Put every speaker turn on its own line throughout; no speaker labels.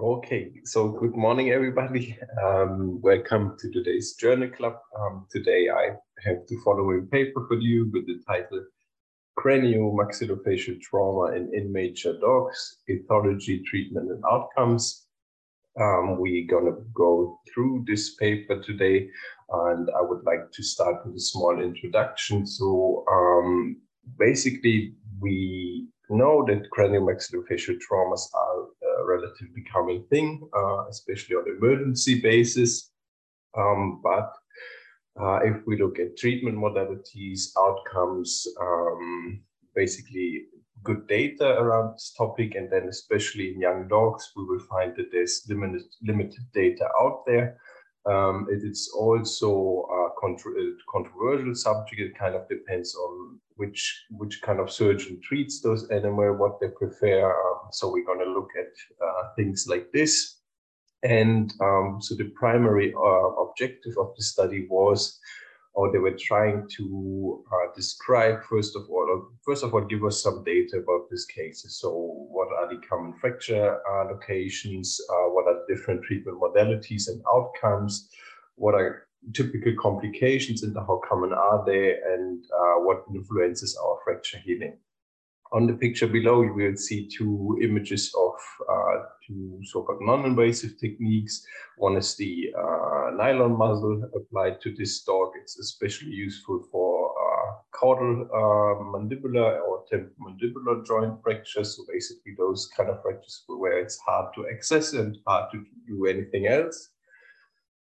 Okay, so good morning, everybody. Um, welcome to today's Journal Club. Um, today I have the following paper for you with the title Craniomaxillofacial Trauma in Immature Dogs, Etiology, Treatment and Outcomes. Um, we're going to go through this paper today, and I would like to start with a small introduction. So um, basically, we know that craniomaxillofacial traumas are a relatively common thing, uh, especially on emergency basis. Um, but uh, if we look at treatment modalities, outcomes, um, basically good data around this topic, and then especially in young dogs, we will find that there's limited, limited data out there. Um, it is also a controversial subject. It kind of depends on which which kind of surgeon treats those animals, what they prefer. Um, so we're going to look at uh, things like this. And um, so the primary uh, objective of the study was, or they were trying to uh, describe first of all, first of all, give us some data about these cases. So what are the common fracture uh, locations? Uh, what are different treatment modalities and outcomes? What are typical complications and how common are they and uh, what influences our fracture healing. On the picture below, you will see two images of uh, two so-called non-invasive techniques. One is the uh, nylon muzzle applied to this dog. It's especially useful for uh, caudal uh, mandibular or temporomandibular joint fractures. So basically those kind of fractures where it's hard to access and hard to do anything else.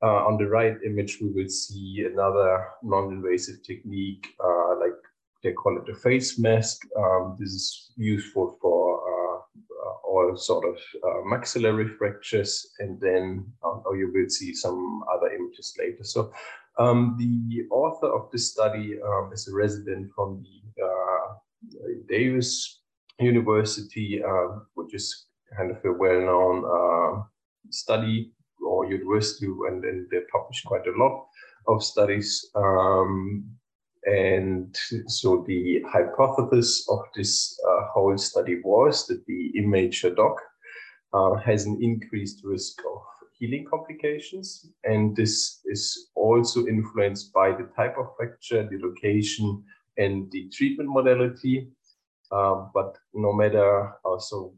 Uh, on the right image, we will see another non-invasive technique, uh, like they call it a face mask. Um, this is useful for uh, uh all sort of uh, maxillary fractures, and then um, oh, you will see some other images later. So um, the author of this study um, is a resident from the uh, Davis University, which is kind of a well-known study or university, and, and they publish quite a lot of studies. Um, and so the hypothesis of this uh, whole study was that the immature dog uh, has an increased risk of healing complications. And this is also influenced by the type of fracture, the location, and the treatment modality. Uh, but no matter, also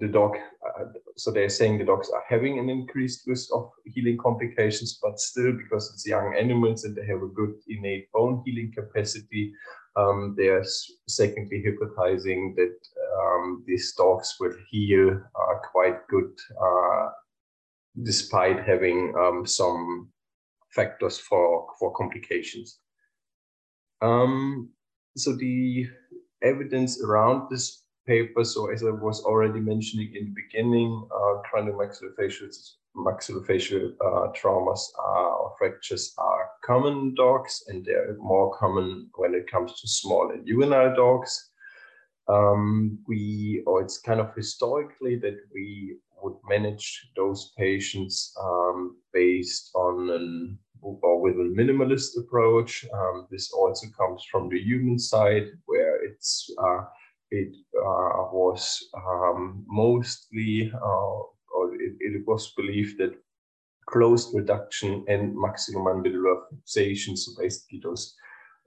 the dog, uh, so they're saying the dogs are having an increased risk of healing complications, but still because it's young animals and they have a good innate bone healing capacity, um, they're secondly hypothesizing that um, these dogs will heal uh, quite good uh, despite having um, some factors for, for complications. Um, so the evidence around this paper. So as I was already mentioning in the beginning, uh, craniomaxillofacial maxillofacial uh, traumas are, or fractures are common dogs, and they're more common when it comes to small and juvenile dogs. Um, we, or it's kind of historically that we would manage those patients um, based on an or with a minimalist approach. Um, this also comes from the human side, where it's uh, it uh, was um, mostly, uh, or it, it, was believed that closed reduction and maximum maxillomandibular fixation, so basically those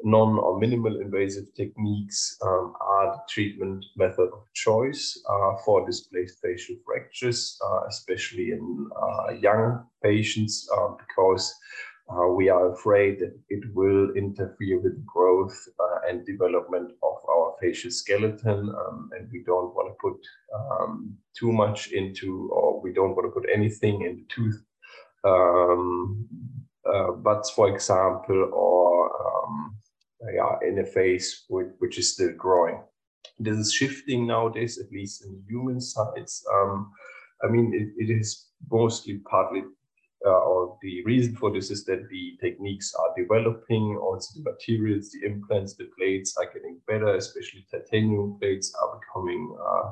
non or minimal invasive techniques um, are the treatment method of choice uh, for displaced facial fractures, uh, especially in uh, young patients, uh, because uh, we are afraid that it will interfere with growth uh, and development of our facial skeleton, um, and we don't want to put um, too much into, or we don't want to put anything in the tooth um, uh, for example, or um, yeah, in a face which, is still growing. This is shifting nowadays, at least in human sides. Um, I mean, it, it is mostly partly or the reason for this is that the techniques are developing, also the materials, the implants, the plates are getting better, especially titanium plates are becoming uh,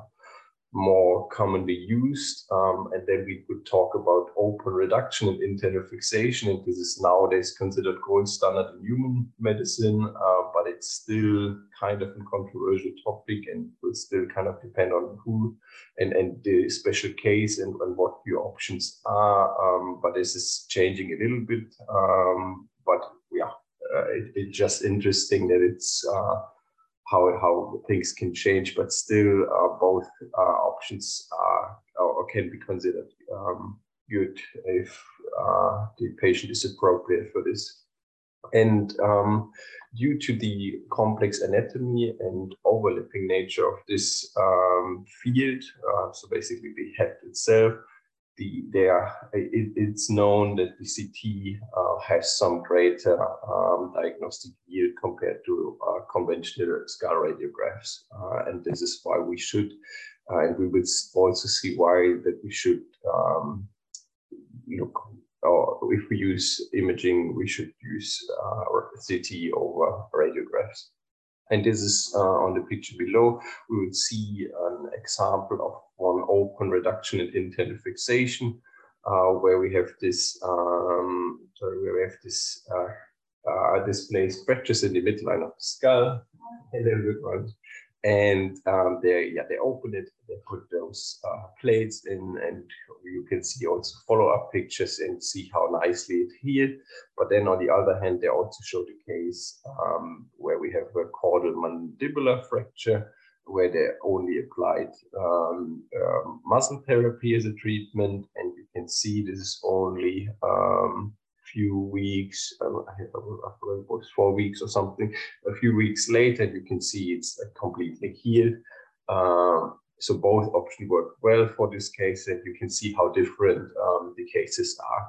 more commonly used. Um, and then we could talk about open reduction and internal fixation. And this is nowadays considered gold standard in human medicine, uh, but it's still kind of a controversial topic and will still kind of depend on who and, and the special case and, and what your options are. Um, but this is changing a little bit. Um, but yeah, uh, it, it's just interesting that it's uh, how how things can change, but still uh, both uh, options are or can be considered um, good if uh, the patient is appropriate for this. And um, due to the complex anatomy and overlapping nature of this um, field, uh, so basically the head itself, the there it, it's known that the CT uh, has some greater um, diagnostic yield compared to uh, conventional skull radiographs, uh, and this is why we should, uh, and we will also see why that we should um, look. Or if we use imaging, we should use uh, CT over radiographs. And this is uh, on the picture below. We will see an example of one open reduction in internal fixation, uh, where we have this, um, sorry, where we have this uh, uh, displaced fractures in the midline of the skull. And um, they, yeah, they open it, they put those uh, plates in, and you can see also follow-up pictures and see how nicely it healed. But then on the other hand, they also show the case um, where we have a caudal mandibular fracture, where they only applied um, uh, muzzle therapy as a treatment. And you can see this is only um, few weeks, uh, it was four weeks or something, a few weeks later, you can see it's completely healed. Uh, so both options work well for this case, and you can see how different um, the cases are.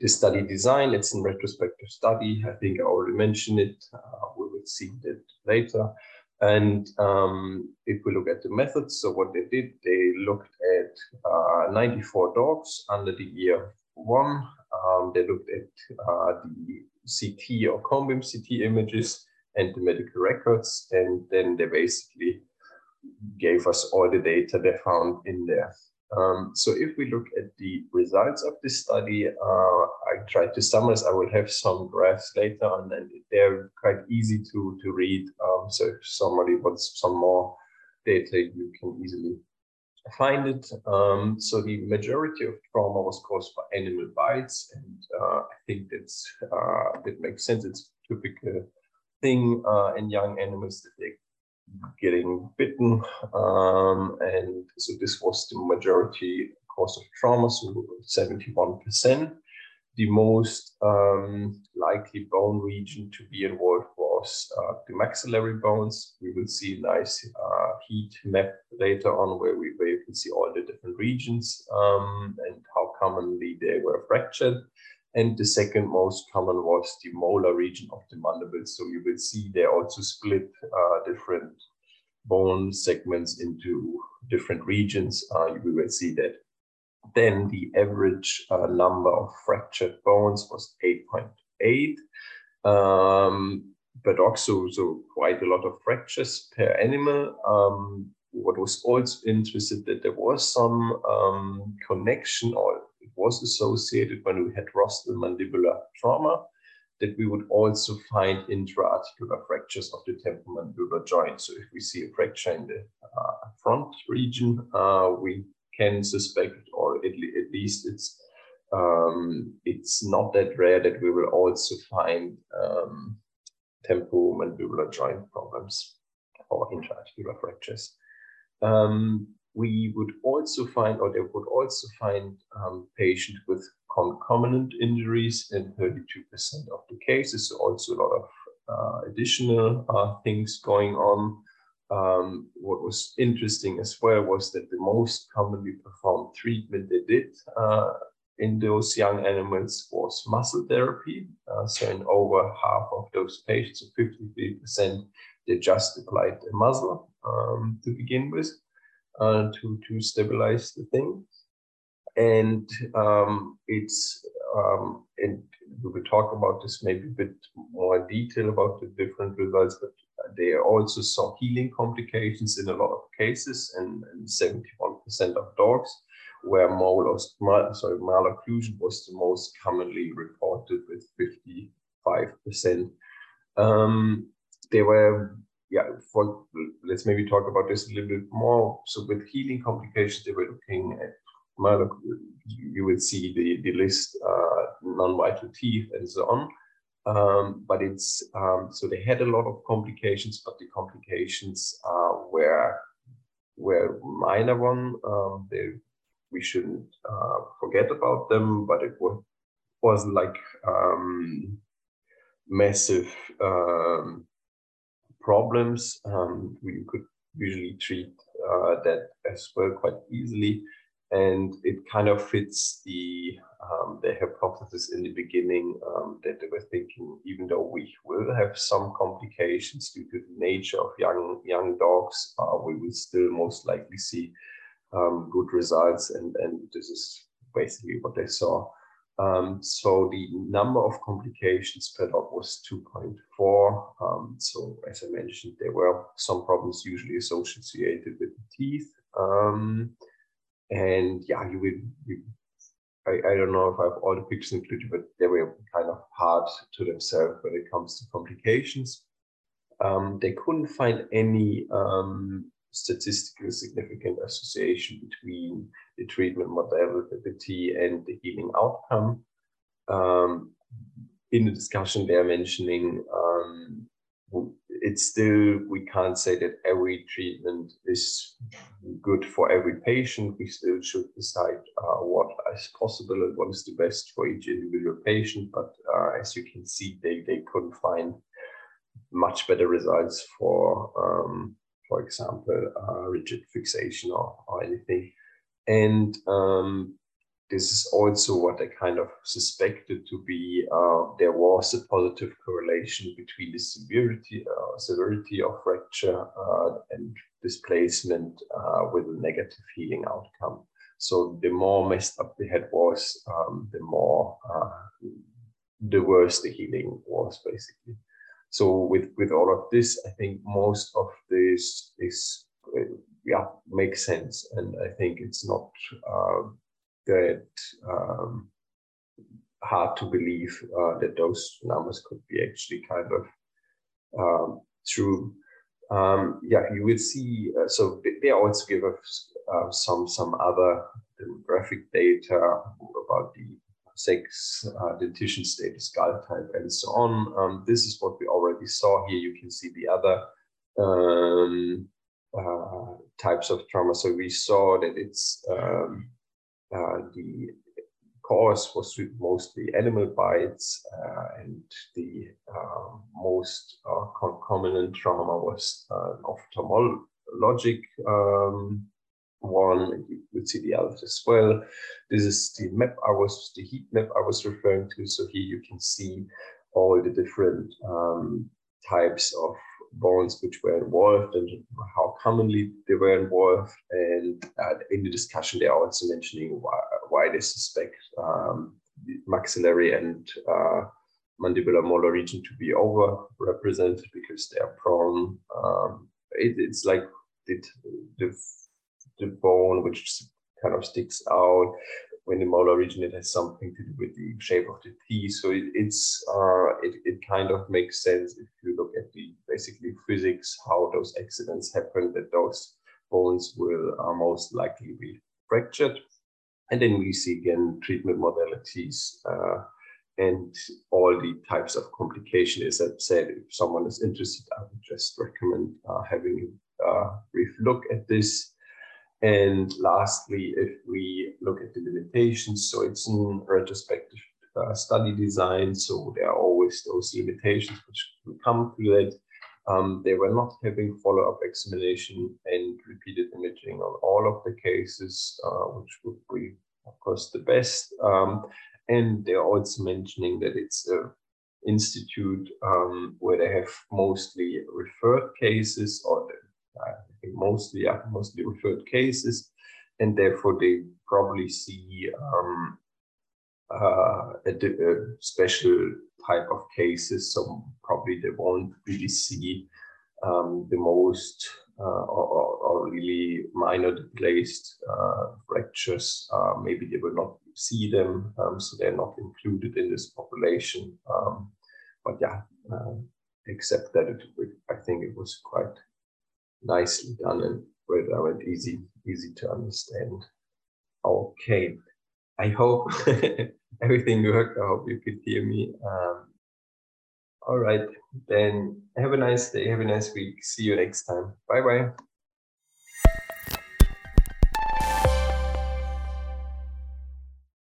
The study design, it's a retrospective study. I think I already mentioned it. Uh, we will see that later. And um, if we look at the methods, so what they did, they looked at uh, 94 dogs under the year one. Um, they looked at uh, the CT or cone beam CT images and the medical records, and then they basically gave us all the data they found in there. Um, so if we look at the results of this study, uh, I tried to summarize. I will have some graphs later on, and they're quite easy to, to read. Um, so if somebody wants some more data, you can easily find it. Um, so the majority of trauma was caused by animal bites, and uh, I think that's uh, that makes sense. It's a typical thing uh, in young animals that they getting bitten. Um, and so this was the majority cause of trauma, so 71%. The most um, likely bone region to be involved was uh, the maxillary bones. We will see a nice uh, heat map later on where, we, where you can see all the different regions um, and how commonly they were fractured. And the second most common was the molar region of the mandible. So you will see they also split uh, different bone segments into different regions. Uh, you will see that. Then the average uh, number of fractured bones was 8.8. Um, but also so quite a lot of fractures per animal. Um, what was also interesting that there was some um, connection or it was associated when we had rostral mandibular trauma that we would also find intra-articular fractures of the temporomandibular joint. So if we see a fracture in the uh, front region, uh, we can suspect, or at, le at least it's um, it's not that rare that we will also find um, temporomandibular joint problems or intra-articular fractures. Um, we would also find, or they would also find um, patients with concomitant injuries in 32% of the cases. So also a lot of uh, additional uh, things going on. Um, what was interesting as well was that the most commonly performed treatment they did uh, in those young animals was muzzle therapy. Uh, so in over half of those patients, so 53%, they just applied the muzzle um, to begin with uh, to, to stabilize the thing. And um, it's, um, and we will talk about this maybe a bit more in detail about the different results, but they also saw healing complications in a lot of cases and, and 71% of dogs, where mal, sorry, malocclusion was the most commonly reported with 55%. Um, there were, yeah, for, let's maybe talk about this a little bit more. So with healing complications, they were looking at you will see the, the list, uh, non-vital teeth and so on. Um, but it's, um, so they had a lot of complications, but the complications uh, were, were minor one. Um, they, we shouldn't uh, forget about them, but it was, was like um, massive um, problems. Um, we could usually treat uh, that as well quite easily and it kind of fits the um, the hypothesis in the beginning um, that they were thinking, even though we will have some complications due to the nature of young young dogs, uh, we will still most likely see um, good results, and and this is basically what they saw. Um, so the number of complications per dog was 2.4. Um, so as I mentioned, there were some problems usually associated with the teeth. Um, and yeah, you will. You, I, I don't know if I have all the pictures included, but they were kind of hard to themselves when it comes to complications. Um, they couldn't find any um, statistically significant association between the treatment modality and the healing outcome. Um, in the discussion, they're mentioning um, it's still, we can't say that every treatment is good for every patient. We still should decide uh, what is possible and what is the best for each individual patient. But uh, as you can see, they, they couldn't find much better results for, um, for example, uh, rigid fixation or, or anything. And um, this is also what I kind of suspected to be uh, there was a positive correlation between the severity uh, severity of fracture uh, and displacement uh, with a negative healing outcome. So the more messed up the head was, um, the more uh, the worse the healing was basically. So with with all of this, I think most of this is uh, yeah makes sense, and I think it's not that um, hard to believe uh, that those numbers could be actually kind of um, true. Um, yeah, you will see. Uh, so they also give us uh, some some other demographic data about the sex, uh, dentition status, skull type, and so on. Um, this is what we already saw here. You can see the other um, uh, types of trauma. So we saw that it's um, uh, the cause was mostly animal bites, uh, and the uh, most concomitant trauma was an ophthalmologic um, one. You would see the others as well. This is the map I was, the heat map I was referring to. So here you can see all the different um, types of bonds which were involved and how commonly they were involved. And uh, in the discussion, they're also mentioning why, why they suspect um, maxillary and uh, mandibular molar region to be overrepresented because they are prone. Um, it, it's like the, the, the bone which kind of sticks out when the molar region it has something to do with the shape of the teeth. So it, it's uh, it, it kind of makes sense if you look at the basically physics how those accidents happen that those bones will uh, most likely be fractured. And then we see again treatment modalities uh, and all the types of complication. As I said, if someone is interested, I would just recommend uh, having a uh, brief look at this. And lastly, if we look at the limitations, so it's in retrospective uh, study design, so there are always those limitations which come to that. Um, they were not having follow-up examination and repeated imaging on all of the cases, uh, which would be, of course, the best. Um, and they're also mentioning that it's a institute um, where they have mostly referred cases or mostly, yeah, mostly referred cases, and therefore they probably see um, uh, a, a, special type of cases. So probably they won't really see um, the most uh, or, or, really minor displaced uh, fractures, uh, maybe they will not see them, um, so they're not included in this population. Um, but yeah, uh, except that it, I think it was quite nicely done and very easy, easy to understand. Okay, I hope everything worked. I hope you could hear me. Um, all right, then have a nice day, have a nice week. See you next time. Bye bye.